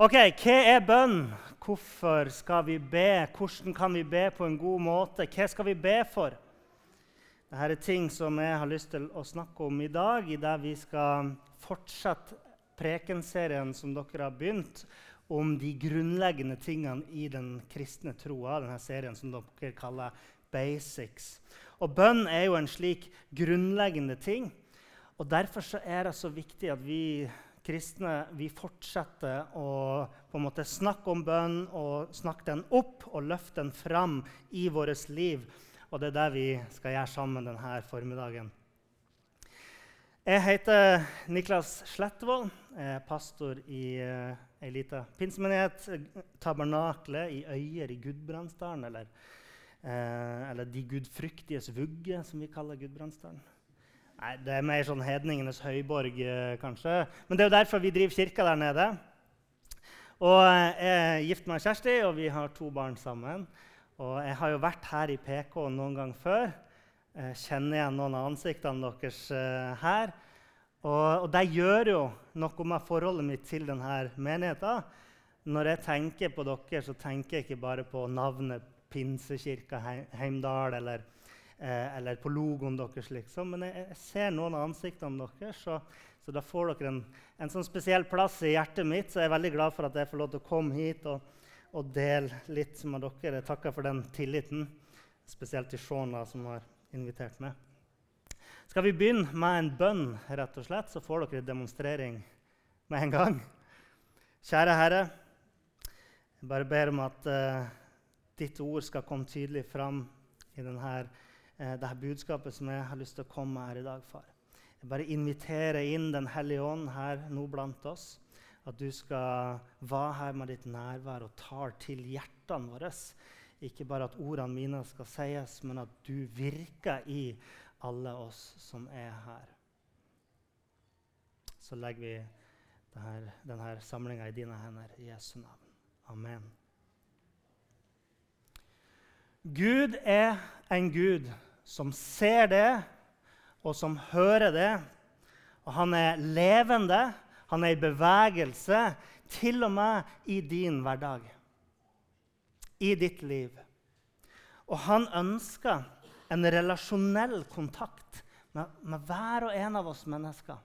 Ok, Hva er bønn? Hvorfor skal vi be? Hvordan kan vi be på en god måte? Hva skal vi be for? Dette er ting som jeg har lyst til å snakke om i dag, i det vi skal fortsette prekenserien som dere har begynt, om de grunnleggende tingene i den kristne troa. Denne serien som dere kaller Basics. Og Bønn er jo en slik grunnleggende ting. Og Derfor er det så viktig at vi kristne vi fortsetter å på en måte snakke om bønn og snakke den opp og løfte den fram i vårt liv. Og det er det vi skal gjøre sammen denne formiddagen. Jeg heter Niklas Slettvold, Jeg er pastor i ei lita pinsemenighet, Tabernaklet i Øyer i Gudbrandsdalen. Eller, eh, eller De gudfryktiges vugge, som vi kaller Gudbrandsdalen. Nei, Det er mer sånn hedningenes høyborg, eh, kanskje. Men det er jo derfor vi driver kirka der nede. Og Jeg er gift med Kjersti, og vi har to barn sammen. Og Jeg har jo vært her i PK noen gang før. Jeg kjenner igjen noen av ansiktene deres her. Og, og det gjør jo noe med forholdet mitt til denne menigheten. Når jeg tenker på dere, så tenker jeg ikke bare på navnet Pinsekirka Heimdal eller eh, eller på logoen deres. liksom. Men jeg, jeg ser noen av ansiktene deres, så, så da får dere en, en, sånn spesiell plass i hjertet mitt. Så jeg er veldig glad for at jeg får lov til å komme hit og, og dele litt med dere. Jeg takker for den tilliten, spesielt til Shona, som har invitert meg. Skal vi begynne med en bønn, rett og slett, så får dere en demonstrering med en gang. Kjære Herre, jeg bare ber om at uh, ditt ord skal komme tydelig fram i denne eh, det her budskapet som jeg har lyst til å komme her i dag, far. Jeg bare inviterer inn Den hellige ånd her nå blant oss. At du skal være her med ditt nærvær og tar til hjertene våre. Ikke bare at ordene mine skal sies, men at du virker i alle oss som er her. Så legger vi denne, denne samlinga i dine hender i Jesu navn. Amen. Gud er en Gud som ser det, og som hører det. Og han er levende, han er i bevegelse, til og med i din hverdag. I ditt liv. Og han ønsker en relasjonell kontakt med, med hver og en av oss mennesker.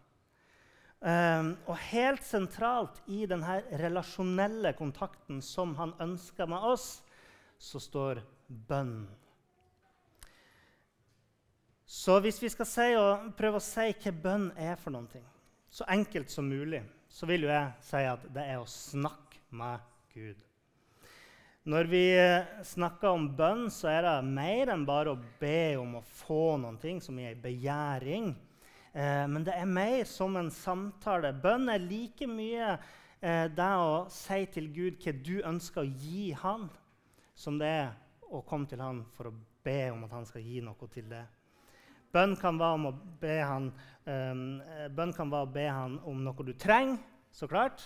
Um, og helt sentralt i denne relasjonelle kontakten som han ønsker med oss, så står bønn. Så hvis vi skal si prøve å si hva bønn er for ting, så enkelt som mulig, så vil jo jeg si at det er å snakke med Gud. Når vi snakker om bønn, så er det mer enn bare å be om å få ting, som i ei begjæring. Eh, men det er mer som en samtale. Bønn er like mye eh, det å si til Gud hva du ønsker å gi han, som det er å komme til han for å be om at han skal gi noe til det. Bønn kan være om å be han, um, kan være å be han om noe du trenger, så klart.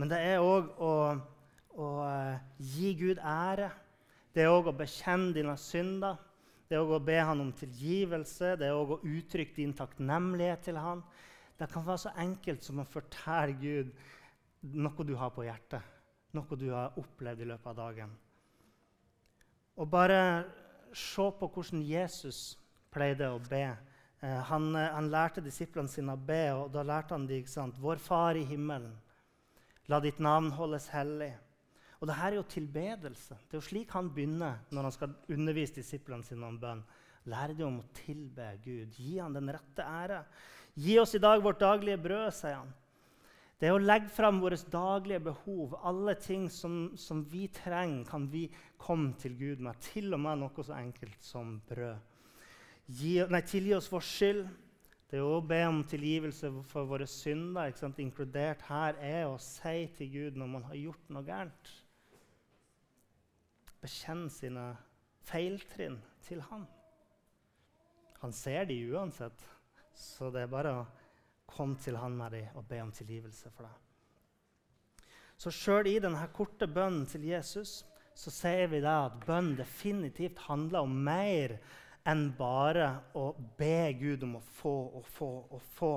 Men det er òg å, å uh, gi Gud ære. Det er òg å bekjenne dine synder. Det er òg å be han om tilgivelse. Det er òg å uttrykke din takknemlighet til han. Det kan være så enkelt som å fortelle Gud noe du har på hjertet, noe du har opplevd i løpet av dagen. Og bare se på hvordan Jesus pleide å be. Eh, han, eh, han, lærte disiplene sine å be, og da lærte han dem Vår Far i himmelen, la ditt navn holdes hellig. Og dette er jo tilbedelse. Det er jo slik han begynner når han skal undervise disiplene sine om bønn. Lære dem om å tilbe Gud. Gi han den rette ære. Gi oss i dag vårt daglige brød, sier han. Det er å legge fram våre daglige behov. Alle ting som, som vi trenger, kan vi komme til Gud med. Til og med noe så enkelt som brød. Gi, nei, tilgi oss vår skyld. Det er å be om tilgivelse for våre synder. Inkludert her er å si til Gud når man har gjort noe gærent. Bekjenne sine feiltrinn til Han. Han ser de uansett, så det er bare å komme til Han med dem og be om tilgivelse for det. Så sjøl i denne korte bønnen til Jesus så ser vi da at bønn definitivt handler om mer enn bare å be Gud om å få og få og få.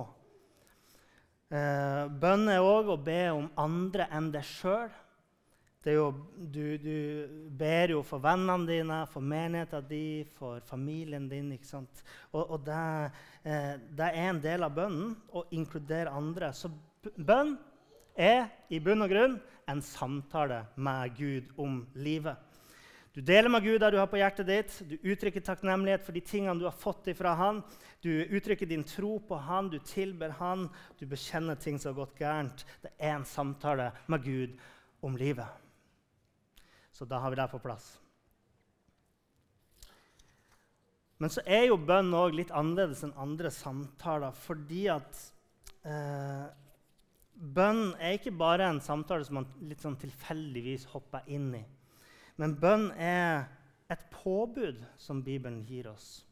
Eh, bønn er òg å be om andre enn deg sjøl. Du, du, ber jo for vennene dine, for menigheten din, for familien din. ikke sant? Og, og det, eh, det, er en del av bønnen å inkludere andre. Så bønn er i bunn og grunn en samtale med Gud om livet. Du deler med Gud det du har på hjertet ditt. Du uttrykker takknemlighet for de tingene du har fått ifra Han. Du uttrykker din tro på Han, du tilber Han, du bekjenner ting som har gått gærent. Det er en samtale med Gud om livet. Så da har vi det på plass. Men så er jo bønn òg litt annerledes enn andre samtaler fordi at eh, Bønn er ikke bare en samtale som man litt sånn tilfeldigvis hopper inn i. Men bønn er et påbud som Bibelen gir oss.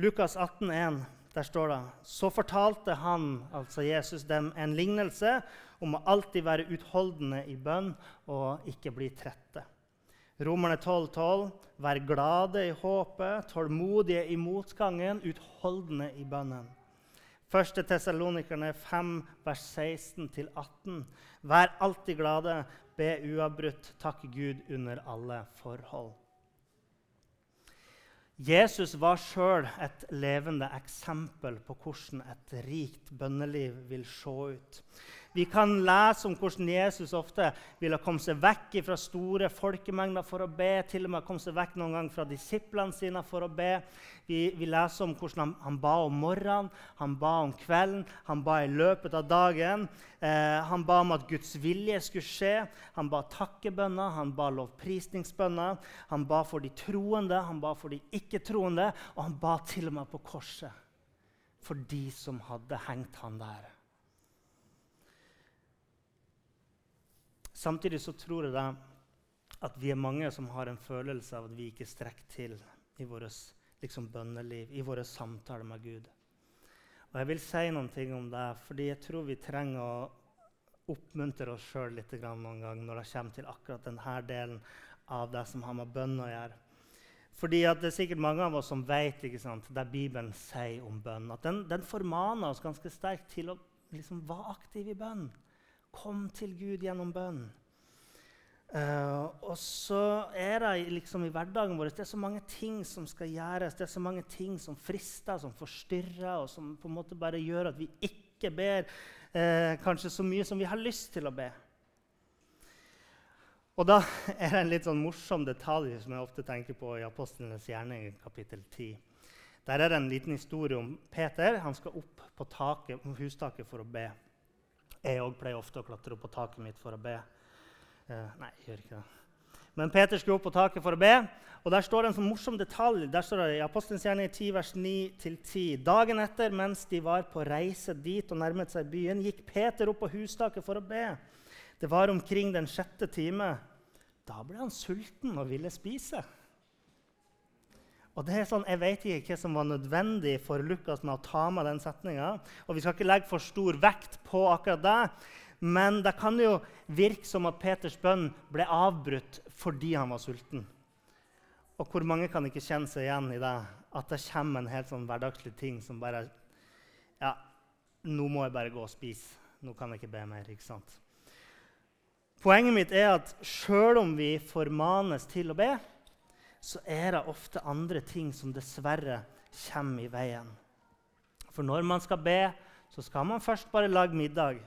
Lukas 18, 18,1 der står det Så fortalte han, altså Jesus, dem en lignelse om å alltid være utholdende i bønn og ikke bli trette. Romerne 12, 12, Vær glade i håpet, tålmodige i motgangen, utholdende i bønnen. 1. Tessalonikerne 5, vers 16-18. Vær alltid glade, be uavbrutt, takk Gud under alle forhold. Jesus var sjøl et levende eksempel på hvordan et rikt bønneliv vil se ut. Vi kan lese om hvordan Jesus ofte ville komme seg vekk fra store folkemengder for å be. Til og med komme seg vekk noen gang fra disiplene sine for å be. Vi, vi leser om hvordan han, han, ba om morgenen, han ba om kvelden, han ba i løpet av dagen. Eh, han ba om at Guds vilje skulle skje. Han ba takkebønner, han ba lovprisningsbønner. Han ba for de troende, han ba for de ikke-troende, og han ba til og med på korset for de som hadde hengt han der. Samtidig så tror jeg da at vi er mange som har en følelse av at vi ikke strekker til i vårt liksom, bønneliv, i våre samtaler med Gud. Og Jeg vil si noen ting om det, fordi jeg tror vi trenger å oppmuntre oss sjøl litt noen gang når det kommer til akkurat denne delen av det som har med bønn å gjøre. Fordi Det er sikkert mange av oss som vet ikke sant, det Bibelen sier om bønn. At den, den formaner oss ganske sterkt til å liksom, være aktiv i bønn. Kom til Gud gjennom bønn. Uh, og så er det liksom i hverdagen vår det er så mange ting som skal gjøres. Det er så mange ting som frister, som forstyrrer, og som på en måte bare gjør at vi ikke ber uh, kanskje så mye som vi har lyst til å be. Og da er det en litt sånn morsom detalj som jeg ofte tenker på i Apostlenes gjerning, kapittel 10. Der er det en liten historie om Peter. Han skal opp på taket, hustaket for å be. Jeg òg pleier ofte å klatre opp på taket mitt for å be. Eh, nei, jeg gjør ikke det. Men Peter skulle opp på taket for å be. Og Der står det en sånn morsom detalj. Der står det i Apostelens gjerning 10, vers 9-10. Dagen etter, mens de var på reise dit og nærmet seg byen, gikk Peter opp på hustaket for å be. Det var omkring den sjette time. Da ble han sulten og ville spise. Og det er sånn, Jeg vet ikke hva som var nødvendig for Lukas med å ta med den setninga. Og vi skal ikke legge for stor vekt på akkurat det. Men det kan jo virke som at Peters bønn ble avbrutt fordi han var sulten. Og hvor mange kan ikke kjenne seg igjen i det? At det kommer en helt sånn hverdagslig ting som bare Ja, nå må jeg bare gå og spise. Nå kan jeg ikke be mer. ikke sant? Poenget mitt er at sjøl om vi formanes til å be, så er det ofte andre ting som dessverre kommer i veien. For når man skal be, så skal man først bare lage middag.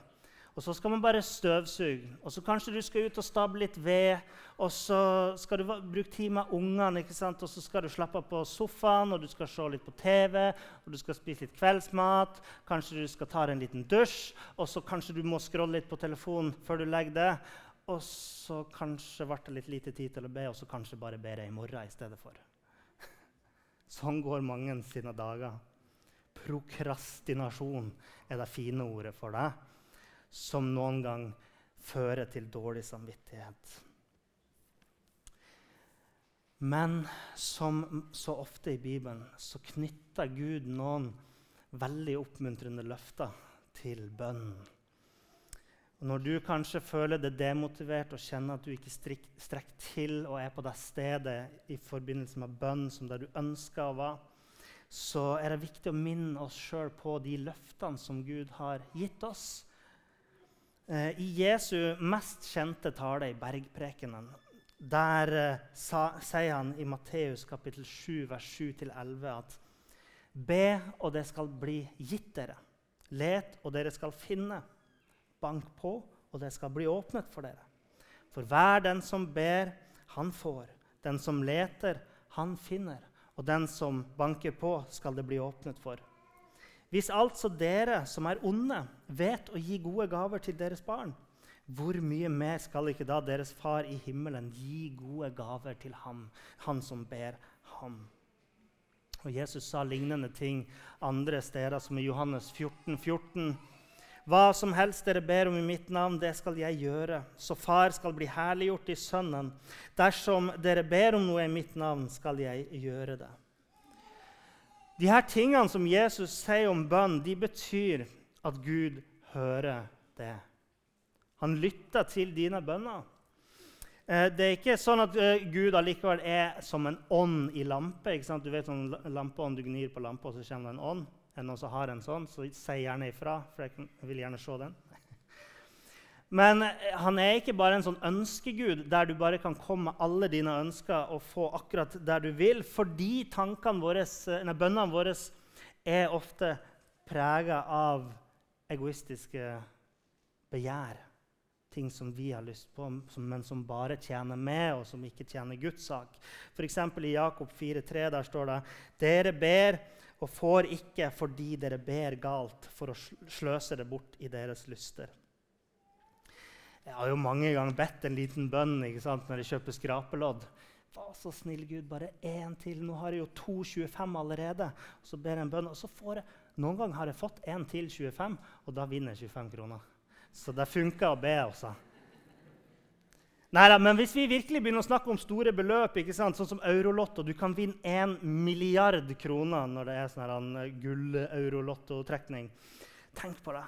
Og så skal man bare støvsuge. Og så kanskje du skal ut og stable litt ved. Og så skal du bruke tid med ungene, ikke sant? og så skal du slappe av på sofaen og du skal se litt på TV. Og du skal spise litt kveldsmat. Kanskje du skal ta en liten dusj. Og så kanskje du må scrolle litt på telefonen før du legger deg. Og så kanskje ble det litt lite tid til å be, og så kanskje bare ber jeg i morgen i stedet for. Sånn går mange sine dager. Prokrastinasjon er det fine ordet for det, som noen gang fører til dårlig samvittighet. Men som så ofte i Bibelen så knytter Gud noen veldig oppmuntrende løfter til bønnen. Og når du kanskje føler deg demotivert og kjenner at du ikke strekker til og er på det stedet i forbindelse med bønn som det du ønsker å være, så er det viktig å minne oss sjøl på de løftene som Gud har gitt oss. Eh, I Jesu mest kjente tale i Bergprekenen der eh, sa, sier han i Matteus kapittel 7, vers 7-11 at Be, og det skal bli gitt dere. Let, og dere skal finne. Bank på, og det skal bli åpnet for dere. For hver den som ber, han får. Den som leter, han finner. Og den som banker på, skal det bli åpnet for. Hvis altså dere som er onde, vet å gi gode gaver til deres barn, hvor mye mer skal ikke da deres far i himmelen gi gode gaver til ham, han som ber ham? Og Jesus sa lignende ting andre steder, som i Johannes 14, 14. Hva som helst dere ber om i mitt navn, det skal jeg gjøre, så Far skal bli herliggjort i Sønnen. Dersom dere ber om noe i mitt navn, skal jeg gjøre det. De her tingene som Jesus sier om bønn, de betyr at Gud hører det. Han lytter til dine bønner. Eh, det er ikke sånn at eh, Gud allikevel er som en ånd i lampe. Du vet sånn lampeånd, du gnir på lampa, og så kommer det en ånd. Det noen som har en sånn, så si gjerne ifra, for jeg vil gjerne se den. Men eh, han er ikke bare en sånn ønskegud der du bare kan komme med alle dine ønsker og få akkurat der du vil, fordi tankene våre, nei, bønnene våre er ofte prega av egoistiske begjær ting som vi har lyst på, men som bare tjener med, og som ikke tjener Guds sak. F.eks. i Jakob 4,3 der står det dere ber og får ikke fordi dere ber galt, for å sløse det bort i deres lyster. Jeg har jo mange ganger bedt en liten bønn når jeg kjøper skrapelodd. Vær så snill, Gud, bare én til. Nå har jeg jo 2,25 allerede. Og så ber jeg en bønn, og så får jeg Noen ganger har jeg fått en til 25, og da vinner jeg 25 kroner. Så det funker å be, altså. Neida, men hvis vi virkelig begynner å snakke om store beløp, sånn som Eurolotto Du kan vinne 1 milliard kroner når det er sånn eh, gull-eurolottotrekning. Tenk på det.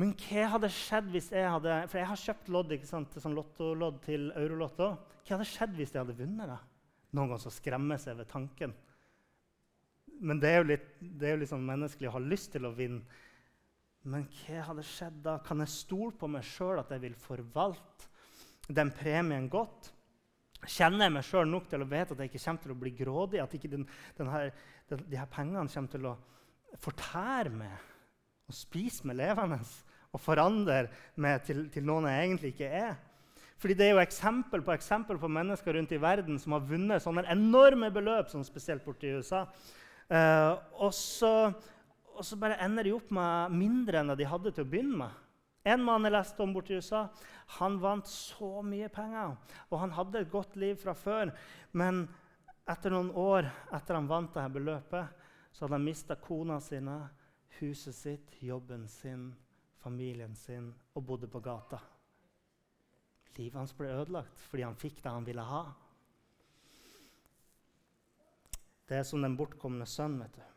Men hva hadde skjedd hvis jeg hadde For jeg har kjøpt lodd ikke sant, sånn lottolodd til Eurolotto. Hva hadde skjedd hvis jeg hadde vunnet det? Noen ganger så skremmer jeg ved tanken. Men det er jo litt, det er jo litt sånn menneskelig å ha lyst til å vinne. Men hva hadde skjedd da? Kan jeg stole på meg sjøl at jeg vil forvalte den premien godt? Kjenner jeg meg sjøl nok til å vite at jeg ikke kommer til å bli grådig? At ikke den, den her, den, de her pengene kommer til å fortære meg og spise meg levende og forandre meg til, til noen jeg egentlig ikke er? Fordi Det er jo eksempel på eksempel på mennesker rundt i verden som har vunnet sånne enorme beløp, sånn spesielt borti USA. Eh, og så og så bare ender de opp med mindre enn de hadde til å begynne med. En mann jeg leste om borti USA, han vant så mye penger. Og han hadde et godt liv fra før. Men etter noen år etter han vant dette beløpet, så hadde han mista kona sine, huset sitt, jobben sin, familien sin og bodde på gata. Livet hans ble ødelagt fordi han fikk det han ville ha. Det er som den bortkomne sønn. vet du.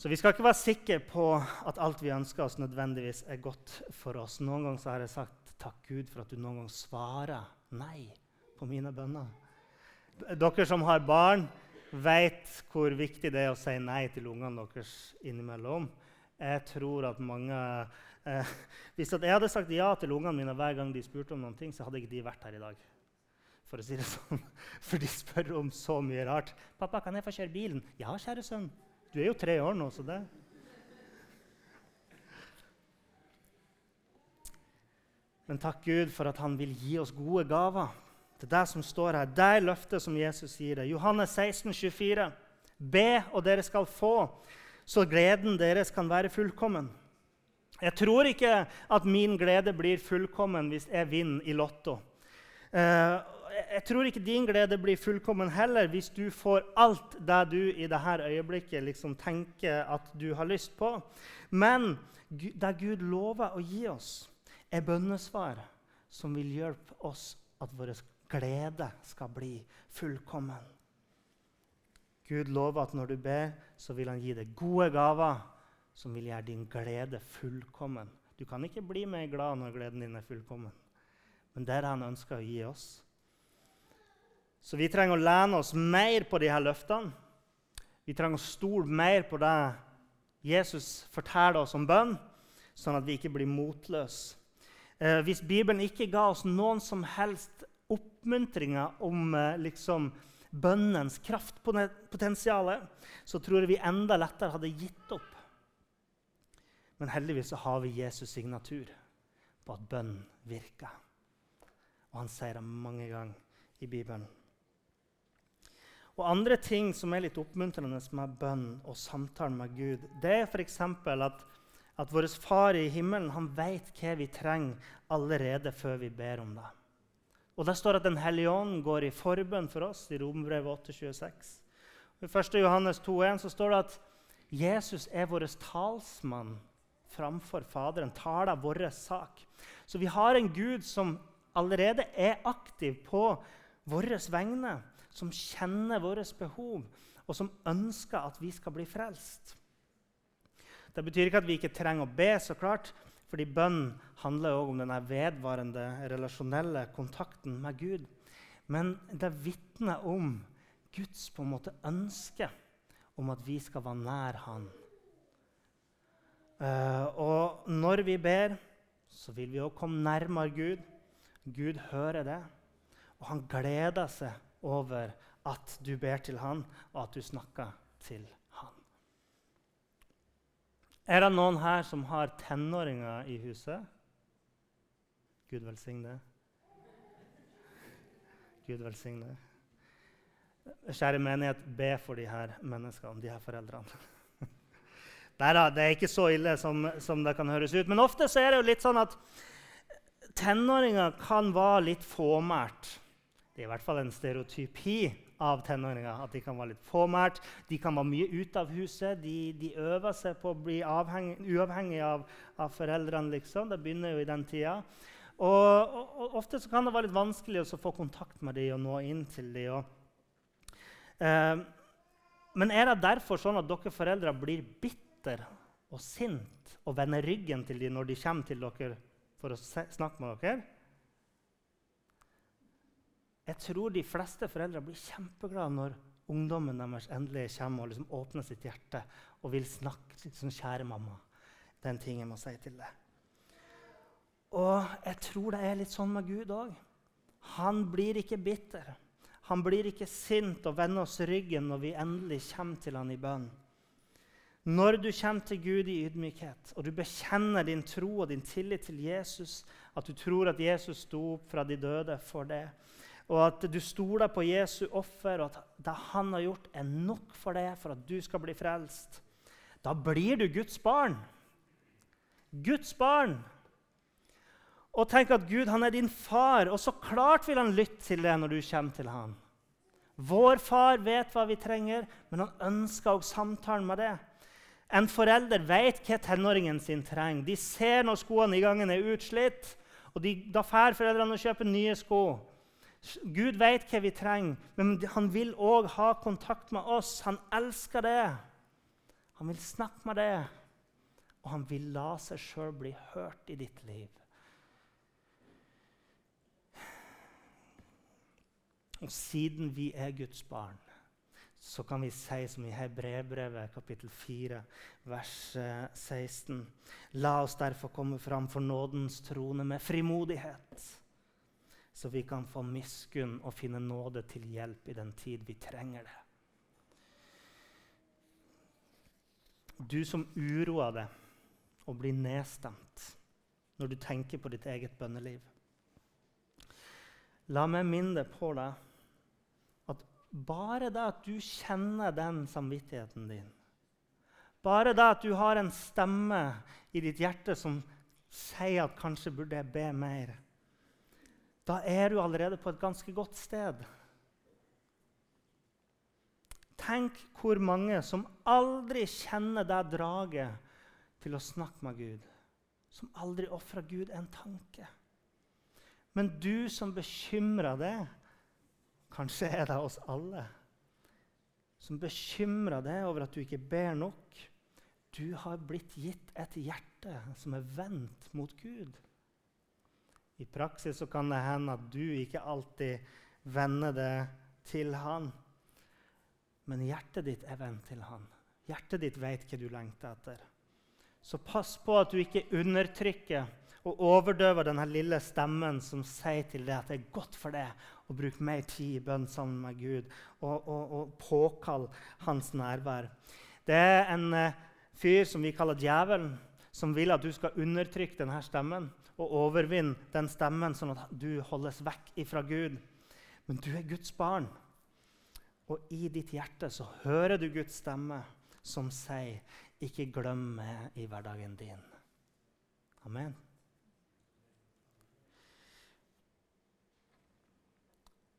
Så vi skal ikke være sikre på at alt vi ønsker oss, nødvendigvis er godt for oss. Noen ganger har jeg sagt takk Gud for at du noen gang svarer nei på mine bønner. Dere som har barn, vet hvor viktig det er å si nei til ungene deres innimellom. Jeg tror at mange eh, Hvis jeg hadde sagt ja til ungene mine hver gang de spurte om ting, så hadde ikke de vært her i dag. For å si det sånn. For de spør om så mye rart. 'Pappa, kan jeg få kjøre bilen?' 'Ja, kjære sønn.' Du er jo tre år nå, så det Men takk Gud for at han vil gi oss gode gaver. Det er det som står her. Det er løftet som Jesus sier det. Johannes 16, 24. Be, og dere skal få, så gleden deres kan være fullkommen. Jeg tror ikke at min glede blir fullkommen hvis jeg vinner i Lotto. Uh, jeg tror ikke din glede blir fullkommen heller hvis du får alt det du i dette øyeblikket liksom tenker at du har lyst på. Men det Gud lover å gi oss, er bønnesvar som vil hjelpe oss at vår glede skal bli fullkommen. Gud lover at når du ber, så vil han gi deg gode gaver som vil gjøre din glede fullkommen. Du kan ikke bli mer glad når gleden din er fullkommen. Men det er det han ønsker å gi oss. Så vi trenger å lene oss mer på de her løftene. Vi trenger å stole mer på det Jesus forteller oss om bønn, sånn at vi ikke blir motløse. Eh, hvis Bibelen ikke ga oss noen som helst oppmuntringer om eh, liksom, bønnens kraftpotensial, så tror jeg vi enda lettere hadde gitt opp. Men heldigvis så har vi Jesus' signatur på at bønn virker. Og han sier det mange ganger i Bibelen. Og Andre ting som er litt oppmuntrende med bønn og samtalen med Gud, det er f.eks. at, at vår Far i himmelen han vet hva vi trenger allerede før vi ber om det. Og Det står at Den hellige ånd går i forbønn for oss i Romerbrevet 8,26. I 1. Johannes 2,1 så står det at Jesus er vår talsmann framfor Faderen, taler vår sak. Så vi har en Gud som allerede er aktiv på våre vegne som kjenner våre behov, og som ønsker at vi skal bli frelst. Det betyr ikke at vi ikke trenger å be, så klart, fordi bønn handler òg om denne vedvarende relasjonelle kontakten med Gud. Men det vitner om Guds på en måte ønske om at vi skal være nær Han. Uh, og når vi ber, så vil vi også komme nærmere Gud. Gud hører det, og han gleder seg over at du ber til han, og at du snakker til han. Er det noen her som har tenåringer i huset? Gud velsigne det. Gud velsigne det. Kjære menighet, be for de her menneskene, de her foreldrene. Nei da, det er ikke så ille som, som, det kan høres ut. Men ofte så er det jo litt sånn at tenåringer kan være litt fåmælt. Det er i hvert fall en stereotypi av tenåringer. At de kan være litt fåmælt, de kan være mye ute av huset. De, de øver seg på å bli avhengig, uavhengig av, av, foreldrene. liksom. Det begynner jo i den tida. Og, og, og, Ofte kan det være litt vanskelig å få kontakt med dem og nå inn til dem. Eh, men er det derfor sånn at dere foreldre blir bitter og sint og vender ryggen til dem når de kommer til dere for å snakke med dere? Jeg tror de fleste foreldre blir kjempeglade når ungdommen deres endelig kommer og liksom åpner sitt hjerte og vil snakke sånn, 'Kjære mamma, den ting jeg må si til deg.' Og jeg tror det er litt sånn med Gud òg. Han blir ikke bitter. Han blir ikke sint og vender oss ryggen når vi endelig kommer til han i bønn. Når du kommer til Gud i ydmykhet, og du bekjenner din tro og din tillit til Jesus, at du tror at Jesus sto opp fra de døde for det, og at du stoler på Jesu offer, og at det han har gjort, er nok for deg for at du skal bli frelst. Da blir du Guds barn. Guds barn. Og tenk at Gud han er din far, og så klart vil han lytte til deg når du kommer til ham. Vår far vet hva vi trenger, men han ønsker også samtalen med det. En forelder vet hva tenåringen sin trenger. De ser når skoene i gangen er utslitt, og de, da drar foreldrene og kjøper nye sko. Gud vet hva vi trenger, men han vil òg ha kontakt med oss. Han elsker det. Han vil snakke med det, og han vil la seg sjøl bli hørt i ditt liv. Og siden vi er Guds barn, så kan vi si som i Hebreerbrevet kapittel 4, vers 16.: eh, La oss derfor komme fram for nådens trone med frimodighet så vi kan få miskunn og finne nåde til hjelp i den tid vi trenger det. Du som uroer deg og blir nedstemt når du tenker på ditt eget bønneliv. La meg minne på deg at bare det at du kjenner den samvittigheten din, bare det at du har en stemme i ditt hjerte som sier at kanskje burde jeg be mer, da er du allerede på et ganske godt sted. Tenk hvor mange som aldri kjenner det draget til å snakke med Gud. Som aldri ofrer Gud en tanke. Men du som bekymrer deg Kanskje er det oss alle. Som bekymrer deg over at du ikke ber nok. Du har blitt gitt et hjerte som er vendt mot Gud. I praksis så kan det hende at du ikke alltid vender det til han. Men hjertet ditt er vendt til han. Hjertet ditt vet hva du lengter etter. Så pass på at du ikke undertrykker og overdøver denne lille stemmen som sier til deg at det er godt for deg å bruke mer tid i bønn sammen med Gud og, og, og påkalle hans nærvær. Det er en uh, fyr som vi kaller djevelen, som vil at du skal undertrykke denne stemmen og overvinne den stemmen, sånn at du holdes vekk ifra Gud. Men du er Guds barn, og i ditt hjerte så hører du Guds stemme som sier, 'Ikke glem meg i hverdagen din'. Amen.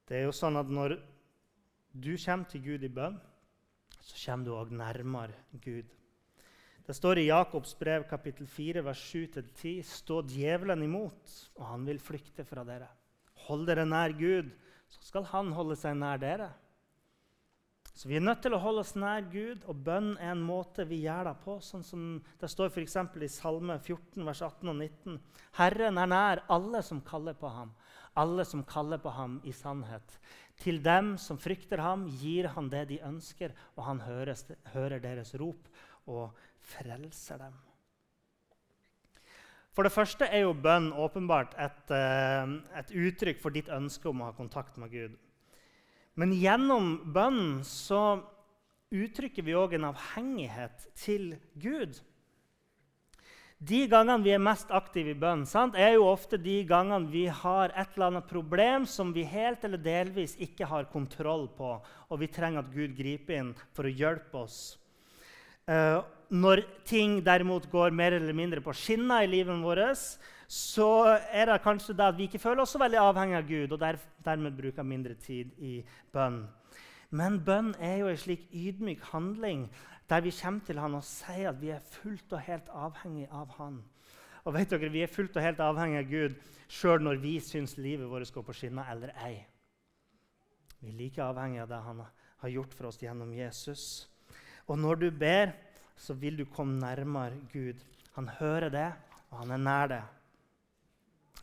Det er jo sånn at når du kommer til Gud i bønn, så kommer du òg nærmere Gud. Det står i Jakobs brev kapittel 4, vers 7-10.: Stå djevelen imot, og han vil flykte fra dere. Hold dere nær Gud, så skal han holde seg nær dere. Så Vi er nødt til å holde oss nær Gud, og bønn er en måte vi gjør det på. sånn som Det står f.eks. i Salme 14, vers 18 og 19.: Herren er nær alle som kaller på ham, alle som kaller på ham i sannhet. Til dem som frykter ham, gir han det de ønsker, og han høres, hører deres rop og frelser dem. For det første er jo bønn åpenbart et, eh, et uttrykk for ditt ønske om å ha kontakt med Gud. Men gjennom bønnen så uttrykker vi òg en avhengighet til Gud. De gangene vi er mest aktive i bønn, sant, er jo ofte de gangene vi har et eller annet problem som vi helt eller delvis ikke har kontroll på, og vi trenger at Gud griper inn for å hjelpe oss. Uh, når ting derimot går mer eller mindre på skinner i livet vårt, så er det kanskje det at vi ikke føler oss så veldig avhengig av Gud, og der, dermed bruker mindre tid i bønn. Men bønn er jo en slik ydmyk handling der vi kommer til han og sier at vi er fullt og helt avhengig av han. Og vet dere, Vi er fullt og helt avhengig av Gud sjøl når vi syns livet vårt går på skinner eller ei. Vi er like avhengig av det han har gjort for oss gjennom Jesus. Og når du ber, så vil du komme nærmere Gud. Han hører det, og han er nær det.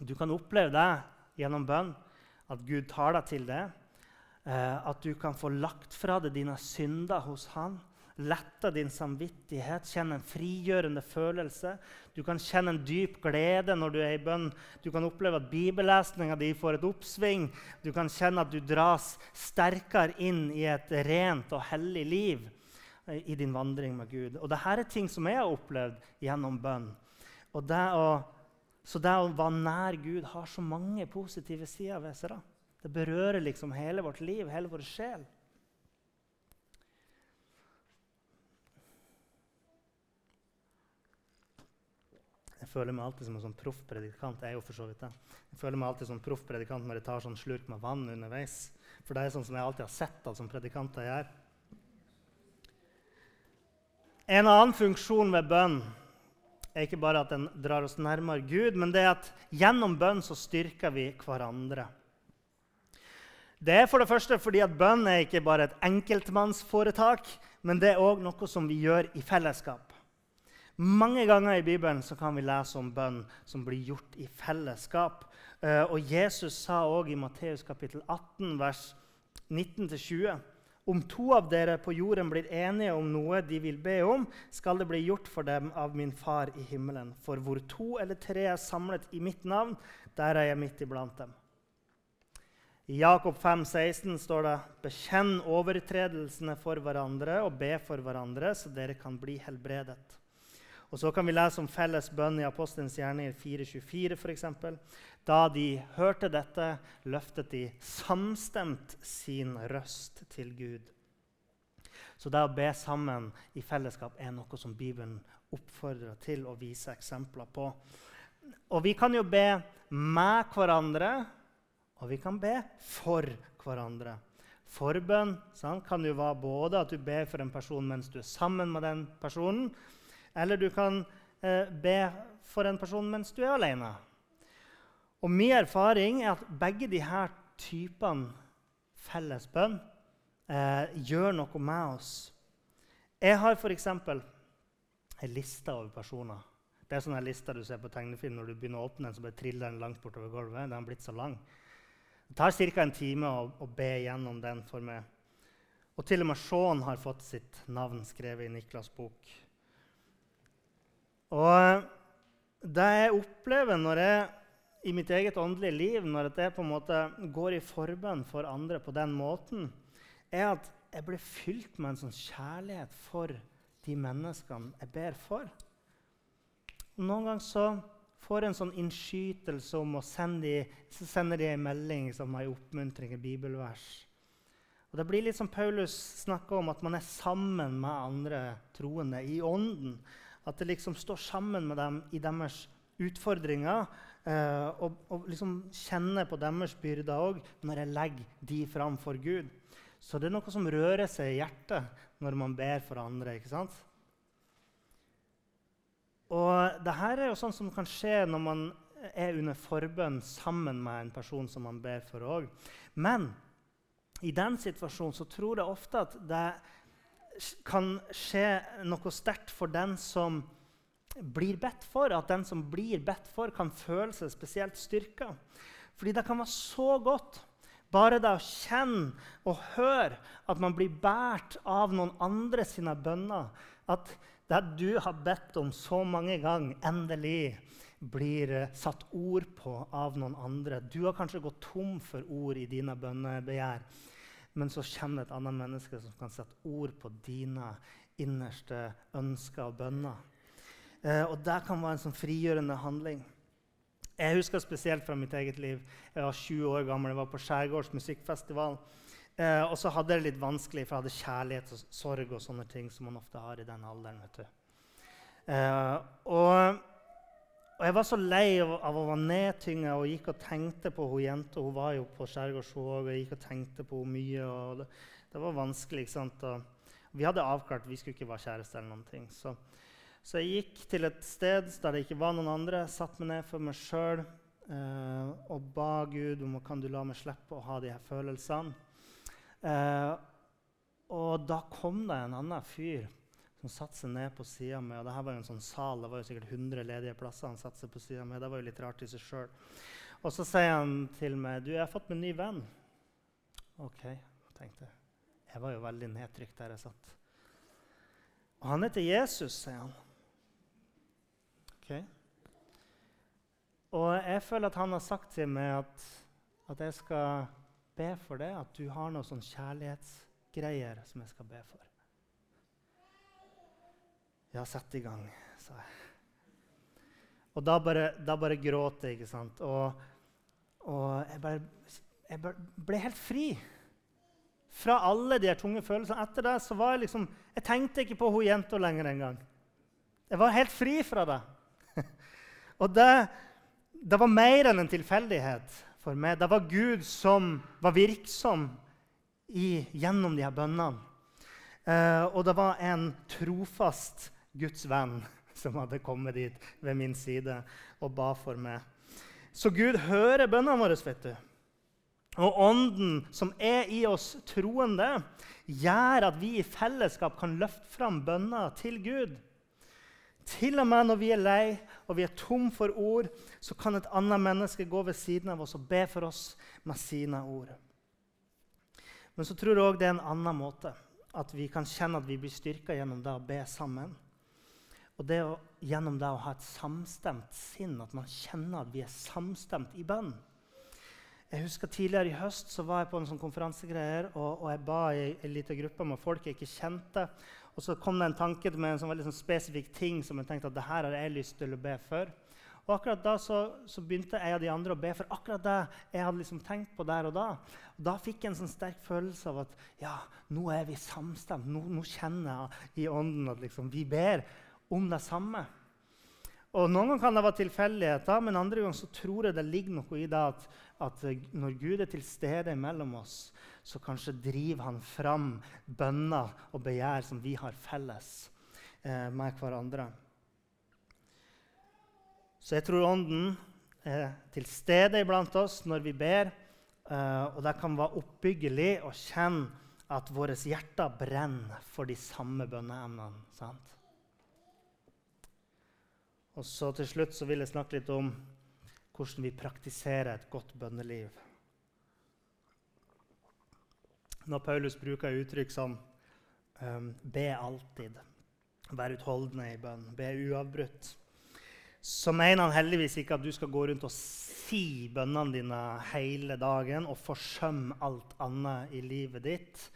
Du kan oppleve det gjennom bønn, at Gud tar deg til det. Eh, at du kan få lagt fra deg dine synder hos Han. Lette din samvittighet, kjenne en frigjørende følelse. Du kan kjenne en dyp glede når du er i bønn. Du kan oppleve at bibellesninga di får et oppsving. Du kan kjenne at du dras sterkere inn i et rent og hellig liv i din vandring med Gud. Og Dette er ting som jeg har opplevd gjennom bønn. Det å, så det å være nær Gud har så mange positive sider ved seg. Da. Det berører liksom hele vårt liv, hele vår sjel. Jeg føler meg alltid som en sånn proff predikant. Jeg er jo for så vidt det. Jeg føler meg alltid som proff predikant når jeg tar sånn slurk med vann underveis. For det er sånn som jeg alltid har sett at som predikanter gjør. En annen funksjon ved bønn er ikke bare at den drar oss nærmere Gud, men det er at gjennom bønn så styrker vi hverandre. Det er for det første fordi at bønn er ikke bare et enkeltmannsforetak, men det er òg noe som vi gjør i fellesskap. Mange ganger i Bibelen kan vi lese om bønn som blir gjort i fellesskap. Eh, og Jesus sa òg i Matteus kapittel 18, vers 19-20 om to av dere på jorden blir enige om noe de vil be om, skal det bli gjort for dem av min far i himmelen. For hvor to eller tre er samlet i mitt navn, der er jeg midt iblant dem. I Jakob 5, 16 står det.: Bekjenn overtredelsene for hverandre og be for hverandre, så dere kan bli helbredet. Og så kan vi lese om felles bønn i Apostelens gjerninger 4.24 f.eks. Da de hørte dette, løftet de samstemt sin røst til Gud. Så det å be sammen i fellesskap er noe som Bibelen oppfordrer til å vise eksempler på. Og vi kan jo be med hverandre, og vi kan be for hverandre. Forbønn sant, kan jo være både at du ber for en person mens du er sammen med den personen, eller du kan eh, be for en person mens du er alene. Og min erfaring er at begge disse typene felles bønn eh, gjør noe med oss. Jeg har f.eks. en liste over personer. Det er sånne lister du ser på tegnefilm når du begynner å åpne den, så bare triller den langt bortover gulvet. Den har blitt så lang. Det tar ca. en time å, å, be gjennom den for meg. Og til og med Shaun har fått sitt navn skrevet i Niklas' bok. Og det jeg opplever når jeg i mitt eget åndelige liv, når jeg på en måte går i forbønn for andre på den måten, er at jeg blir fylt med en sånn kjærlighet for de menneskene jeg ber for. Og Noen ganger så får jeg en sånn innskytelse om å sende de, så sender de en melding som en oppmuntring, i bibelvers. Og Det blir litt som Paulus snakker om, at man er sammen med andre troende i ånden. At det liksom står sammen med dem i deres utfordringer. Eh, og, og liksom kjenner på deres byrder òg når jeg legger de fram for Gud. Så det er noe som rører seg i hjertet når man ber for andre. ikke sant? Og det her er jo sånn som kan skje når man er under forbønn sammen med en person som man ber for òg. Men i den situasjonen så tror jeg ofte at det kan skje noe sterkt for den som blir bedt for. At den som blir bedt for, kan føle seg spesielt styrka. Fordi det kan være så godt bare det å kjenne og høre at man blir båret av noen andre sine bønner, at det du har bedt om så mange ganger, endelig blir eh, satt ord på av noen andre. Du har kanskje gått tom for ord i dine bønnebegjær, men så kommer det et annet menneske som kan sette ord på dine innerste ønsker og bønner. Eh, og det kan være en sånn frigjørende handling. Jeg husker spesielt fra mitt eget liv. Jeg var 20 år gammel, jeg var på Skjærgårds musikkfestival. Eh, og så hadde jeg det litt vanskelig, for jeg hadde kjærlighet og sorg og sånne ting som man ofte har i den alderen. vet du. Eh, og, og, jeg var så lei av, å være nedtynga og gikk og tenkte på hun jenta. Hun var jo på Skjærgårds òg, og jeg gikk og tenkte på henne mye. og det, det, var vanskelig. ikke sant? Og vi hadde avklart vi skulle ikke være kjærester eller noen ting. Så, så jeg gikk til et sted der det ikke var noen andre, Satt meg ned for meg sjøl eh, og ba Gud om kan du la meg slippe å ha de her følelsene. Eh, og da kom det en annen fyr som satte seg ned på sida mi. Og det her var jo en sånn sal, det var jo sikkert 100 ledige plasser. han satte seg på siden mi. Det var jo litt rart i seg sjøl. Og så sier han til meg du, jeg har fått meg ny venn. OK, tenkte jeg. Jeg var jo veldig nedtrykt der jeg satt. Og han heter Jesus, sier han. Ok. Og jeg føler at han har sagt til meg at, at jeg skal be for det, at du har noen sånn kjærlighetsgreier som jeg skal be for. Ja, sett i gang, sa jeg. Og da bare, da bare gråt jeg, ikke sant. Og, og jeg, bare, jeg bare ble helt fri fra alle de tunge følelsene. Etter det så var jeg liksom Jeg tenkte ikke på hun jenta lenger engang. Jeg var helt fri fra det. og det, det var mer enn en tilfeldighet for meg. Det var Gud som var virksom i, gjennom de her bønnene. Eh, og det var en trofast Guds venn som hadde kommet dit ved min side og ba for meg. Så Gud hører bønnene våre. vet du. Og Ånden som er i oss troende, gjør at vi i fellesskap kan løfte fram bønner til Gud. Til og med når vi er lei og vi er tom for ord, så kan et annet menneske gå ved siden av oss og be for oss med sine ord. Men så tror jeg òg det er en annen måte. At vi kan kjenne at vi blir styrka gjennom det å be sammen. Og det å, gjennom det å ha et samstemt sinn, at man kjenner at vi er samstemt i bønn. Jeg husker Tidligere i høst så var jeg på en sånn konferansegreier, og, og jeg ba i en liten gruppe med folk jeg ikke kjente. Og så kom det en tanke med en sånn veldig sånn spesifikk ting som jeg tenkte at det her har jeg lyst til å be for. Og akkurat da så, så, begynte jeg og de andre å be for akkurat det jeg hadde liksom tenkt på der og da. Og da fikk jeg en sånn sterk følelse av at ja, nå er vi samstemt. Nå, nå kjenner jeg i ånden at liksom, vi ber om det samme. Og Noen ganger kan det være tilfeldigheter, men andre ganger så tror jeg det ligger noe i det at, at når Gud er til stede mellom oss, så kanskje driver han fram bønner og begjær som vi har felles eh, med hverandre. Så jeg tror Ånden er til stede iblant oss når vi ber. Eh, og det kan være oppbyggelig å kjenne at våre hjerter brenner for de samme bønneemnene. sant? Og så Til slutt så vil jeg snakke litt om hvordan vi praktiserer et godt bønneliv. når Paulus bruker uttrykk som um, 'be alltid', 'vær utholdende i bønn', 'be uavbrutt', så mener han heldigvis ikke at du skal gå rundt og si bønnene dine hele dagen og forsømme alt annet i livet ditt.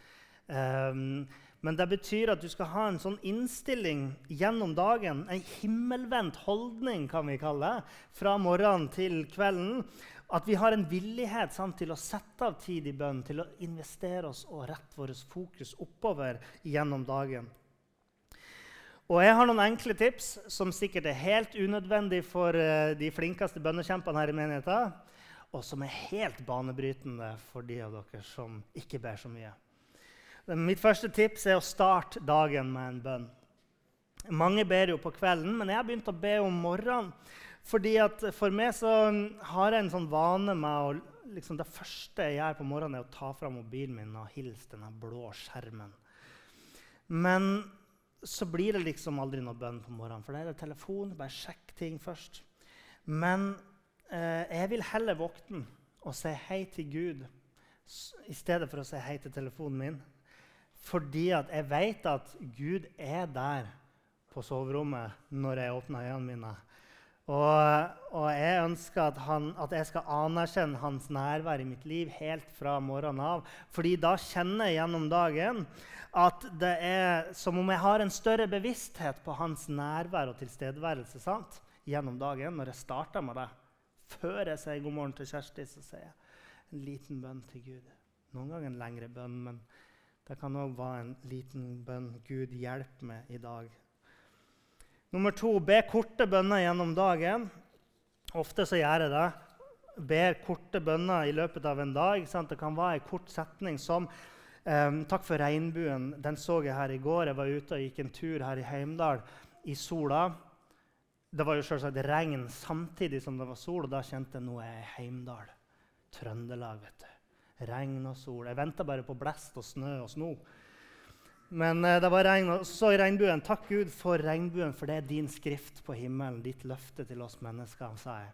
Um, men det betyr at du skal ha en sånn innstilling gjennom dagen, en himmelvendt holdning kan vi kalle det, fra morgenen til kvelden. At vi har en villighet sant, til å sette av tid i bønn, til å investere oss og rette vårt fokus oppover gjennom dagen. Og jeg har noen enkle tips som sikkert er helt unødvendig for uh, de flinkeste bønnekjempene her i menigheten, og som er helt banebrytende for de av dere som ikke ber så mye. Mitt første tips er å starte dagen med en bønn. Mange ber jo på kvelden, men jeg har begynt å be om morgenen. Fordi For meg så har jeg en sånn vane med å liksom Det første jeg gjør på morgenen, er å ta fram mobilen min og hilse den blå skjermen. Men så blir det liksom aldri noe bønn på morgenen. For det er det telefon. Bare sjekk ting først. Men eh, jeg vil heller våkne og si hei til Gud i stedet for å si hei til telefonen min. Fordi at jeg vet at Gud er der på soverommet når jeg åpner øynene mine. Og, og jeg ønsker at, han, at, jeg skal anerkjenne hans nærvær i mitt liv helt fra morgenen av. Fordi da kjenner jeg gjennom dagen at det er som om jeg har en større bevissthet på hans nærvær og tilstedeværelse sant? gjennom dagen når jeg starter med det. Før jeg sier god morgen til Kjersti, så sier jeg en liten bønn til Gud. Noen ganger en lengre bønn, men det kan òg være en liten bønn. Gud, hjelp meg i dag. Nummer to be korte bønner gjennom dagen. Ofte så gjør jeg det. Ber korte bønner i løpet av en dag. Sant? Det kan være en kort setning som um, 'Takk for regnbuen'. Den så jeg her i går. Jeg var ute og gikk en tur her i Heimdal i sola. Det var jo selvsagt regn samtidig som det var sol, og da kjente jeg nå er jeg i Heimdal. Trøndelag, vet du regn og sol. Jeg venta bare på blest og snø og sno. Men eh, det var regn, og så i regnbuen. Takk Gud for regnbuen, for det er din skrift på himmelen, ditt løfte til oss mennesker, sa jeg.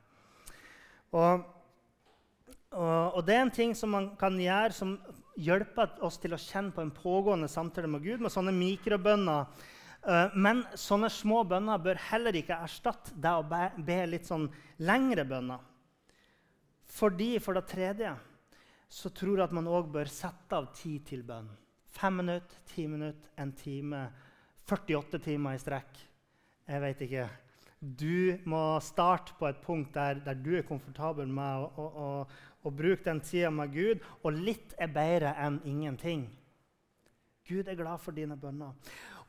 Og, og, og, det er en ting som man kan gjøre som hjelper oss til å kjenne på en pågående samtale med Gud, med sånne mikrobønner. Uh, men sånne små bønner bør heller ikke erstatte det å be litt sånn lengre bønner. Fordi, for det tredje, så tror jeg at man òg bør sette av tid til bønn. Fem minutter, ti minutter, en time, 48 timer i strekk. Jeg vet ikke. Du må starte på et punkt der, der du er komfortabel med å, å, å, å bruke den tida med Gud. Og litt er bedre enn ingenting. Gud er glad for dine bønner.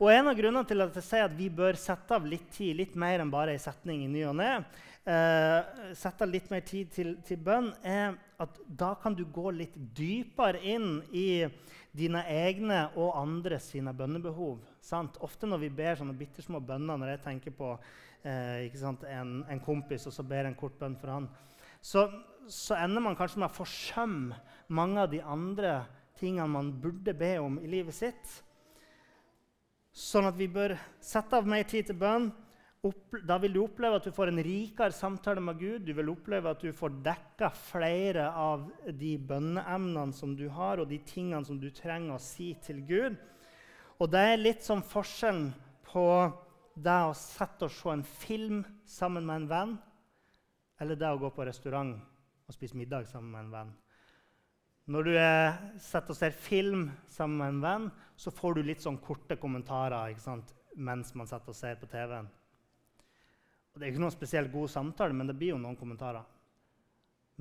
Og En av grunnene til at jeg sier at vi bør sette av litt tid, litt mer enn bare en setning i ny og ne, eh, sette litt mer tid til, til, bønn, er at da kan du gå litt dypere inn i dine egne og andres sine bønnebehov. Sant? Ofte når vi ber sånne bitte små bønner, når jeg tenker på eh, en, en, kompis og så ber en kort bønn for han, så, så ender man kanskje med å forsømme mange av de andre tingene man burde be om i livet sitt. Sånn at vi bør sette av mer tid til bønn. Da vil du oppleve at du får en rikere samtale med Gud. Du vil oppleve at du får dekka flere av de bønneemnene som du har, og de tingene som du trenger å si til Gud. Og det er litt som forskjellen på det å sette og se en film sammen med en venn, eller det å gå på restaurant og spise middag sammen med en venn. Når du sitter og ser film sammen med en venn, så får du litt sånn korte kommentarer mens man sitter og ser på TV-en. Det er ikke noen spesielt god samtale, men det blir jo noen kommentarer.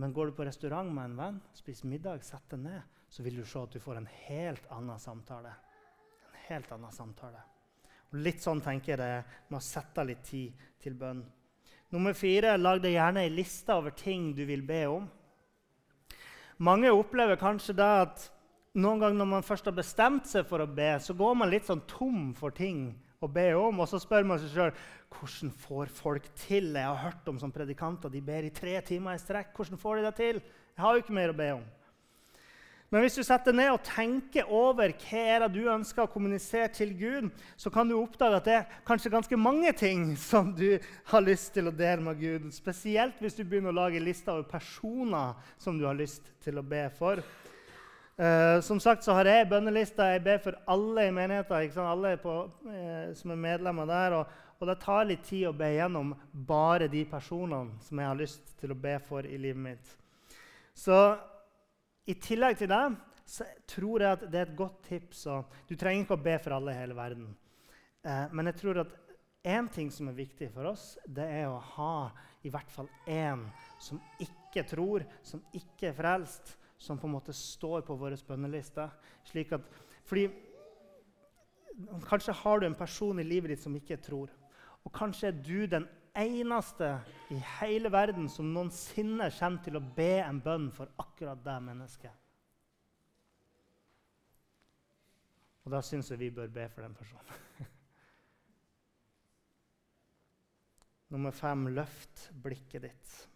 Men går du på restaurant med en venn, spiser middag, setter deg ned, så vil du se at du får en helt annen samtale. En helt annen samtale. Og litt sånn tenker jeg det med å sette litt tid til bønn. Nummer fire, lag deg gjerne ei liste over ting du vil be om. Mange opplever kanskje det at noen ganger når man først har bestemt seg for å be, så går man litt sånn tom for ting å be om. Og så spør man seg sjøl hvordan får folk til Jeg har hørt om som predikanter de ber i tre timer i strekk. Hvordan får de det til? Jeg har jo ikke mer å be om. Men hvis du setter ned og tenker over hva er det du ønsker å kommunisere til Gud, så kan du oppdage at det er kanskje ganske mange ting som du har lyst til å dele med Gud. Spesielt hvis du begynner å lage lister over personer som du har lyst til å be for. Eh, som sagt så har jeg bønnelista. Jeg ber for alle i menigheten, alle eh, som er medlemmer der. Og, og, det tar litt tid å be gjennom bare de personene som jeg har lyst til å be for i livet mitt. Så i tillegg til det så tror jeg at det er et godt tips. du trenger ikke å be for alle i hele verden. Eh, men jeg tror at én ting som er viktig for oss, det er å ha i hvert fall én som ikke tror, som ikke er frelst som på en måte står på vår bønneliste. slik at, fordi Kanskje har du en person i livet ditt som ikke tror. Og kanskje er du den eneste i hele verden som noensinne kommer til å be en bønn for akkurat det mennesket. Og da syns jeg vi bør be for den personen. Nummer fem løft blikket ditt.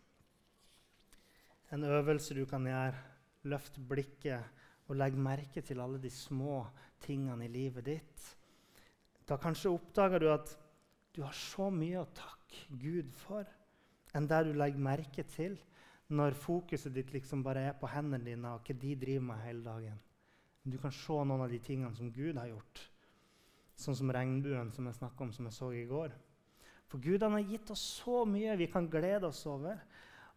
En øvelse du kan gjøre Løft blikket og legg merke til alle de små tingene i livet ditt. Da kanskje oppdager du at du har så mye å takke Gud for enn det du legger merke til når fokuset ditt liksom bare er på hendene dine og hva de driver med hele dagen. Du kan se noen av de tingene som Gud har gjort. Sånn som regnbuen som jeg snakka om, som jeg så i går. For Gud han har gitt oss så mye vi kan glede oss over.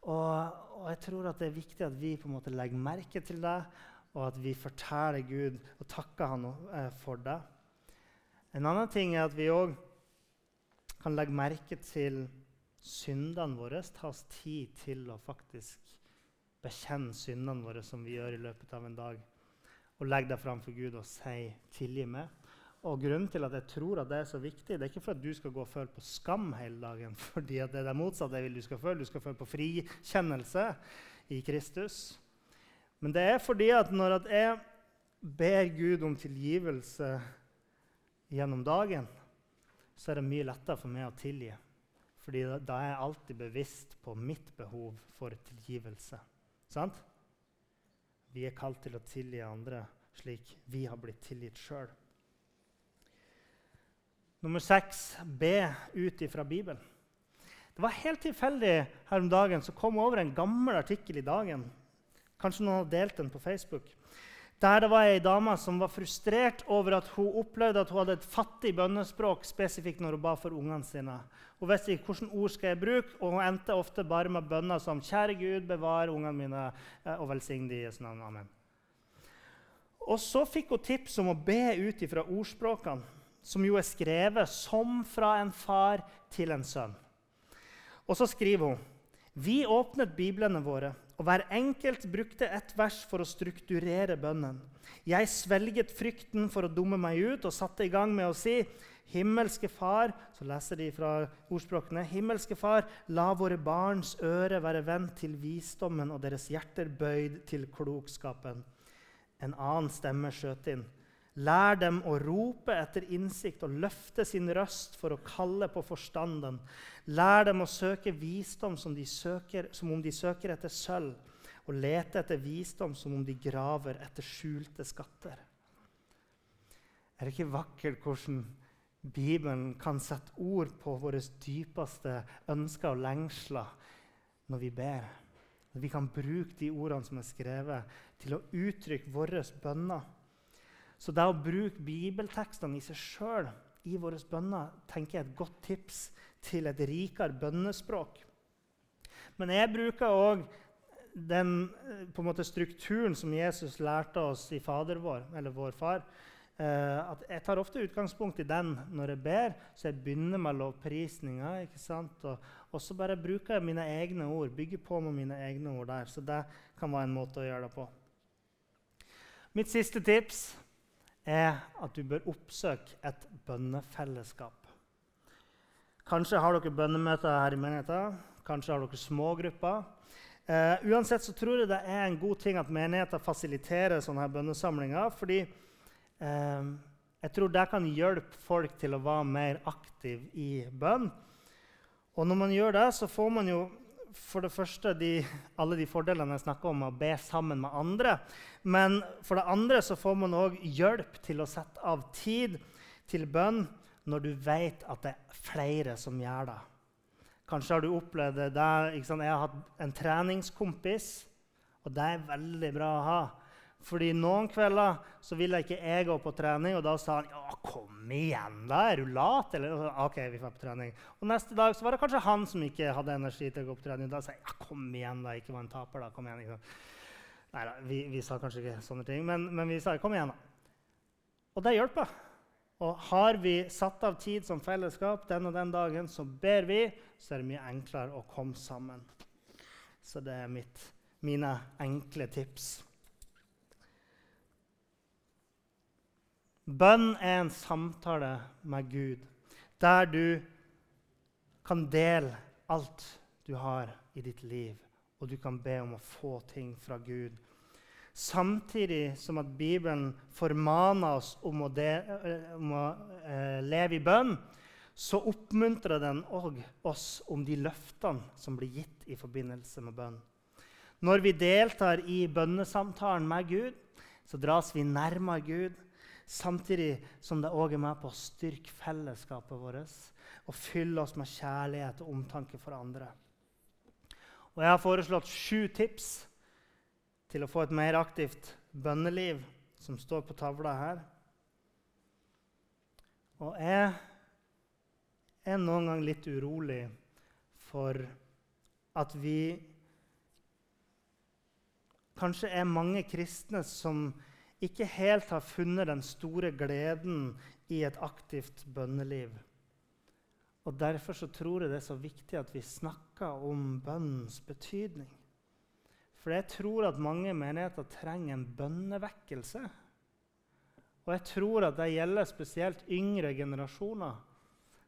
Og, og, jeg tror at det er viktig at vi på en måte legger merke til det, og at vi forteller Gud og takker Han eh, for det. En annen ting er at vi òg kan legge merke til syndene våre. Ta oss tid til å faktisk bekjenne syndene våre, som vi gjør i løpet av en dag. Og legge det fram for Gud og si 'tilgi meg'. Og Grunnen til at jeg tror at det er så viktig, det er ikke for at du skal gå og føle på skam hele dagen. fordi det er det motsatte jeg vil du skal føle. Du skal føle på frikjennelse i Kristus. Men det er fordi at når at jeg ber Gud om tilgivelse gjennom dagen, så er det mye lettere for meg å tilgi. Fordi da, da er jeg alltid bevisst på mitt behov for tilgivelse. Sant? Vi er kalt til å tilgi andre slik vi har blitt tilgitt sjøl. Nummer seks be ut ifra Bibelen. Det var helt tilfeldig her om dagen så kom over en gammel artikkel i Dagen. Kanskje noen har delt den på Facebook. Der det var ei dame som var frustrert over at hun opplevde at hun hadde et fattig bønnespråk spesifikt når hun ba for ungene sine. Hun visste ikke hvilke ord skal jeg bruke, og hun endte ofte bare med bønner som 'Kjære Gud, bevar ungene mine eh, og velsign de Jesu navn. Amen'. Og så fikk hun tips om å be ut ifra ordspråkene som jo er skrevet som fra en far til en sønn. Og så skriver hun vi åpnet biblene våre, og hver enkelt brukte ett vers for å strukturere bønnen. Jeg svelget frykten for å dumme meg ut og satte i gang med å si Himmelske Far, så leser de fra ordspråkene. Himmelske Far, la våre barns øre være vendt til visdommen og deres hjerter bøyd til klokskapen. En annen stemme skjøt inn. Lær dem å rope etter innsikt og løfte sin røst for å kalle på forstanden. Lær dem å søke visdom som, søker, som om de søker etter sølv, og lete etter visdom som om de graver etter skjulte skatter. Er det ikke vakkert hvordan Bibelen kan sette ord på våre dypeste ønsker og lengsler når vi ber? At vi kan bruke de ordene som er skrevet, til å uttrykke våre bønner. Så det å bruke bibeltekstene i seg sjøl i våre bønner tenker jeg er et godt tips til et rikere bønnespråk. Men jeg bruker òg den en måte, strukturen som Jesus lærte oss i Fader vår, eller vår far. Eh, at jeg tar ofte utgangspunkt i den når jeg ber, så jeg begynner med lovprisninga. Og, og, så bare bruker jeg mine egne ord, bygger på med mine egne ord der. Så det kan være en måte å gjøre det på. Mitt siste tips er at du bør oppsøke et bønnefellesskap. Kanskje har dere bønnemøter her i menigheten. Kanskje har dere smågrupper. Uh, uansett så tror jeg det er en god ting at menigheter fasiliterer sånne her bønnesamlinger. fordi uh, jeg tror det kan hjelpe folk til å være mer aktive i bønn. Og når man gjør det, så får man jo for det første de, alle de fordelene jeg snakker om, å be sammen med andre. Men for det andre så får man òg hjelp til å sette av tid til bønn når du vet at det er flere som gjør det. Kanskje har du opplevd det. Jeg har hatt en treningskompis, og det er veldig bra å ha. Fordi noen kvelder så ville ikke jeg gå på trening, og da sa han ja, kom igjen, da er du lat. Eller, ok, vi får på trening. Og neste dag så var det kanskje han som ikke hadde energi til å gå på trening. Da sa jeg ja, kom igjen, da, ikke var en taper, da. kom igjen. Nei da, vi, vi, sa kanskje ikke sånne ting, men, men vi sa kom igjen, da. Og det hjelper. Og har vi satt av tid som fellesskap den og den dagen, så ber vi, så er det mye enklere å komme sammen. Så det er mitt, mine enkle tips. Bønn er en samtale med Gud, der du kan dele alt du har i ditt liv, og du kan be om å få ting fra Gud. Samtidig som at Bibelen formaner oss om å, de, om å eh, leve i bønn, så oppmuntrer den òg oss om de løftene som blir gitt i forbindelse med bønn. Når vi deltar i bønnesamtalen med Gud, så dras vi nærmere Gud, samtidig som det òg er med på å styrke fellesskapet vårt og fylle oss med kjærlighet og omtanke for andre. Og jeg har foreslått sju tips til å få et mer aktivt bønneliv, som står på tavla her. Og jeg er noen gang litt urolig for at vi Kanskje er mange kristne som ikke helt har funnet den store gleden i et aktivt bønneliv. Og Derfor så tror jeg det er så viktig at vi snakker om bønnens betydning. For jeg tror at mange menigheter trenger en bønnevekkelse. Og jeg tror at det gjelder spesielt yngre generasjoner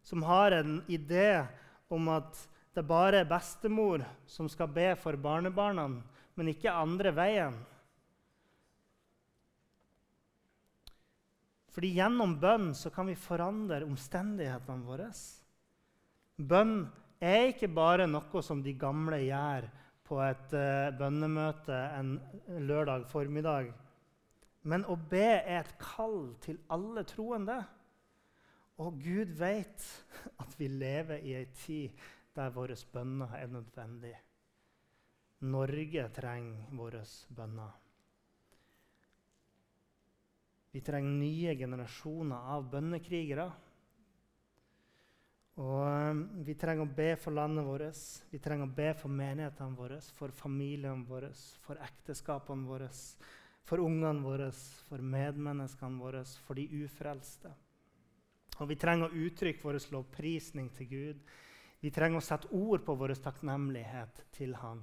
som har en idé om at det bare er bestemor som skal be for barnebarna, men ikke andre veien. Fordi gjennom bønn så kan vi forandre omstendighetene våre. Bønn er ikke bare noe som de gamle gjør på et uh, bønnemøte en lørdag formiddag. Men å be er et kall til alle troende. Og Gud vet at vi lever i ei tid der våre bønner er nødvendig. Norge trenger våre bønner. Vi trenger nye generasjoner av bønnekrigere og um, Vi trenger å be for landet vårt, vi trenger å be for menighetene våre, for familiene våre, for ekteskapene våre, for ungene våre, for medmenneskene våre, for de ufrelste. Og Vi trenger å uttrykke vår lovprisning til Gud. Vi trenger å sette ord på vår takknemlighet til Han.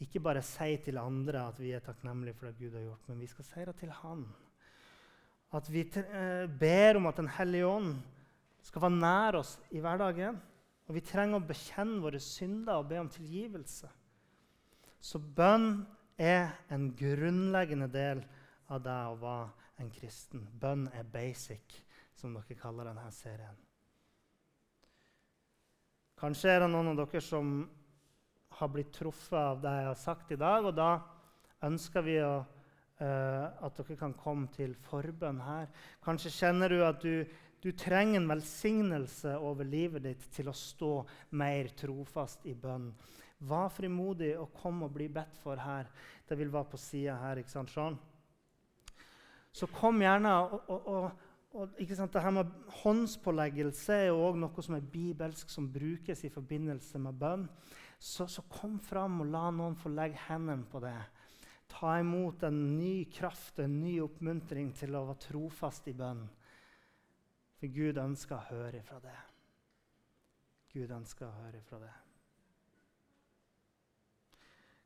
Ikke bare si til andre at vi er takknemlige for det Gud har gjort, men vi skal si det til Han. At vi eh, ber om at Den hellige ånd skal være nær oss i hverdagen. Og vi trenger å bekjenne våre synder og be om tilgivelse. Så bønn er en grunnleggende del av det å være en kristen. Bønn er basic, som dere kaller denne serien. Kanskje er det noen av dere som har blitt truffet av det jeg har sagt i dag. og Da ønsker vi å, at dere kan komme til forbønn her. Kanskje kjenner du at du du trenger en velsignelse over livet ditt til å stå mer trofast i bønn. Vær frimodig og kom og bli bedt for her. Det vil være på sida her. ikke sant, sånn? Så kom gjerne og, og, og, og ikke sant, det her med Håndspåleggelse er jo også noe som er bibelsk, som brukes i forbindelse med bønn. Så, så kom fram og la noen få legge hendene på det. Ta imot en ny kraft, en ny oppmuntring til å være trofast i bønn. For Gud ønsker å høre ifra det. Gud ønsker å høre ifra det.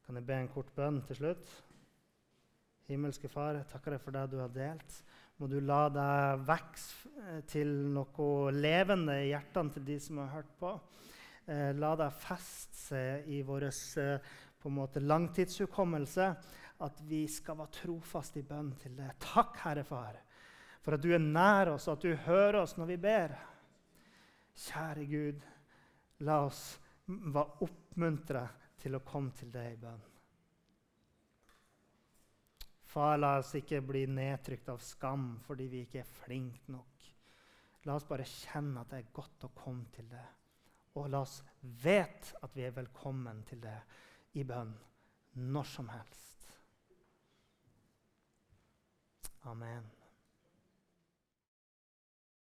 Kan jeg be en kort bønn til slutt? Himmelske Far, jeg takker deg for det du har delt. Må du la deg vokse til noe levende i hjertene til de som har hørt på. Eh, la deg feste seg i vår eh, langtidshukommelse at vi skal være trofaste i bønn til det. Takk, Herre Far for at du er nær oss, og at du hører oss når vi ber. Kjære Gud, la oss være oppmuntra til å komme til deg i bønn. Far, la oss ikke bli nedtrykt av skam fordi vi ikke er flinke nok. La oss bare kjenne at det er godt å komme til det. Og la oss vite at vi er velkommen til det i bønn når som helst. Amen.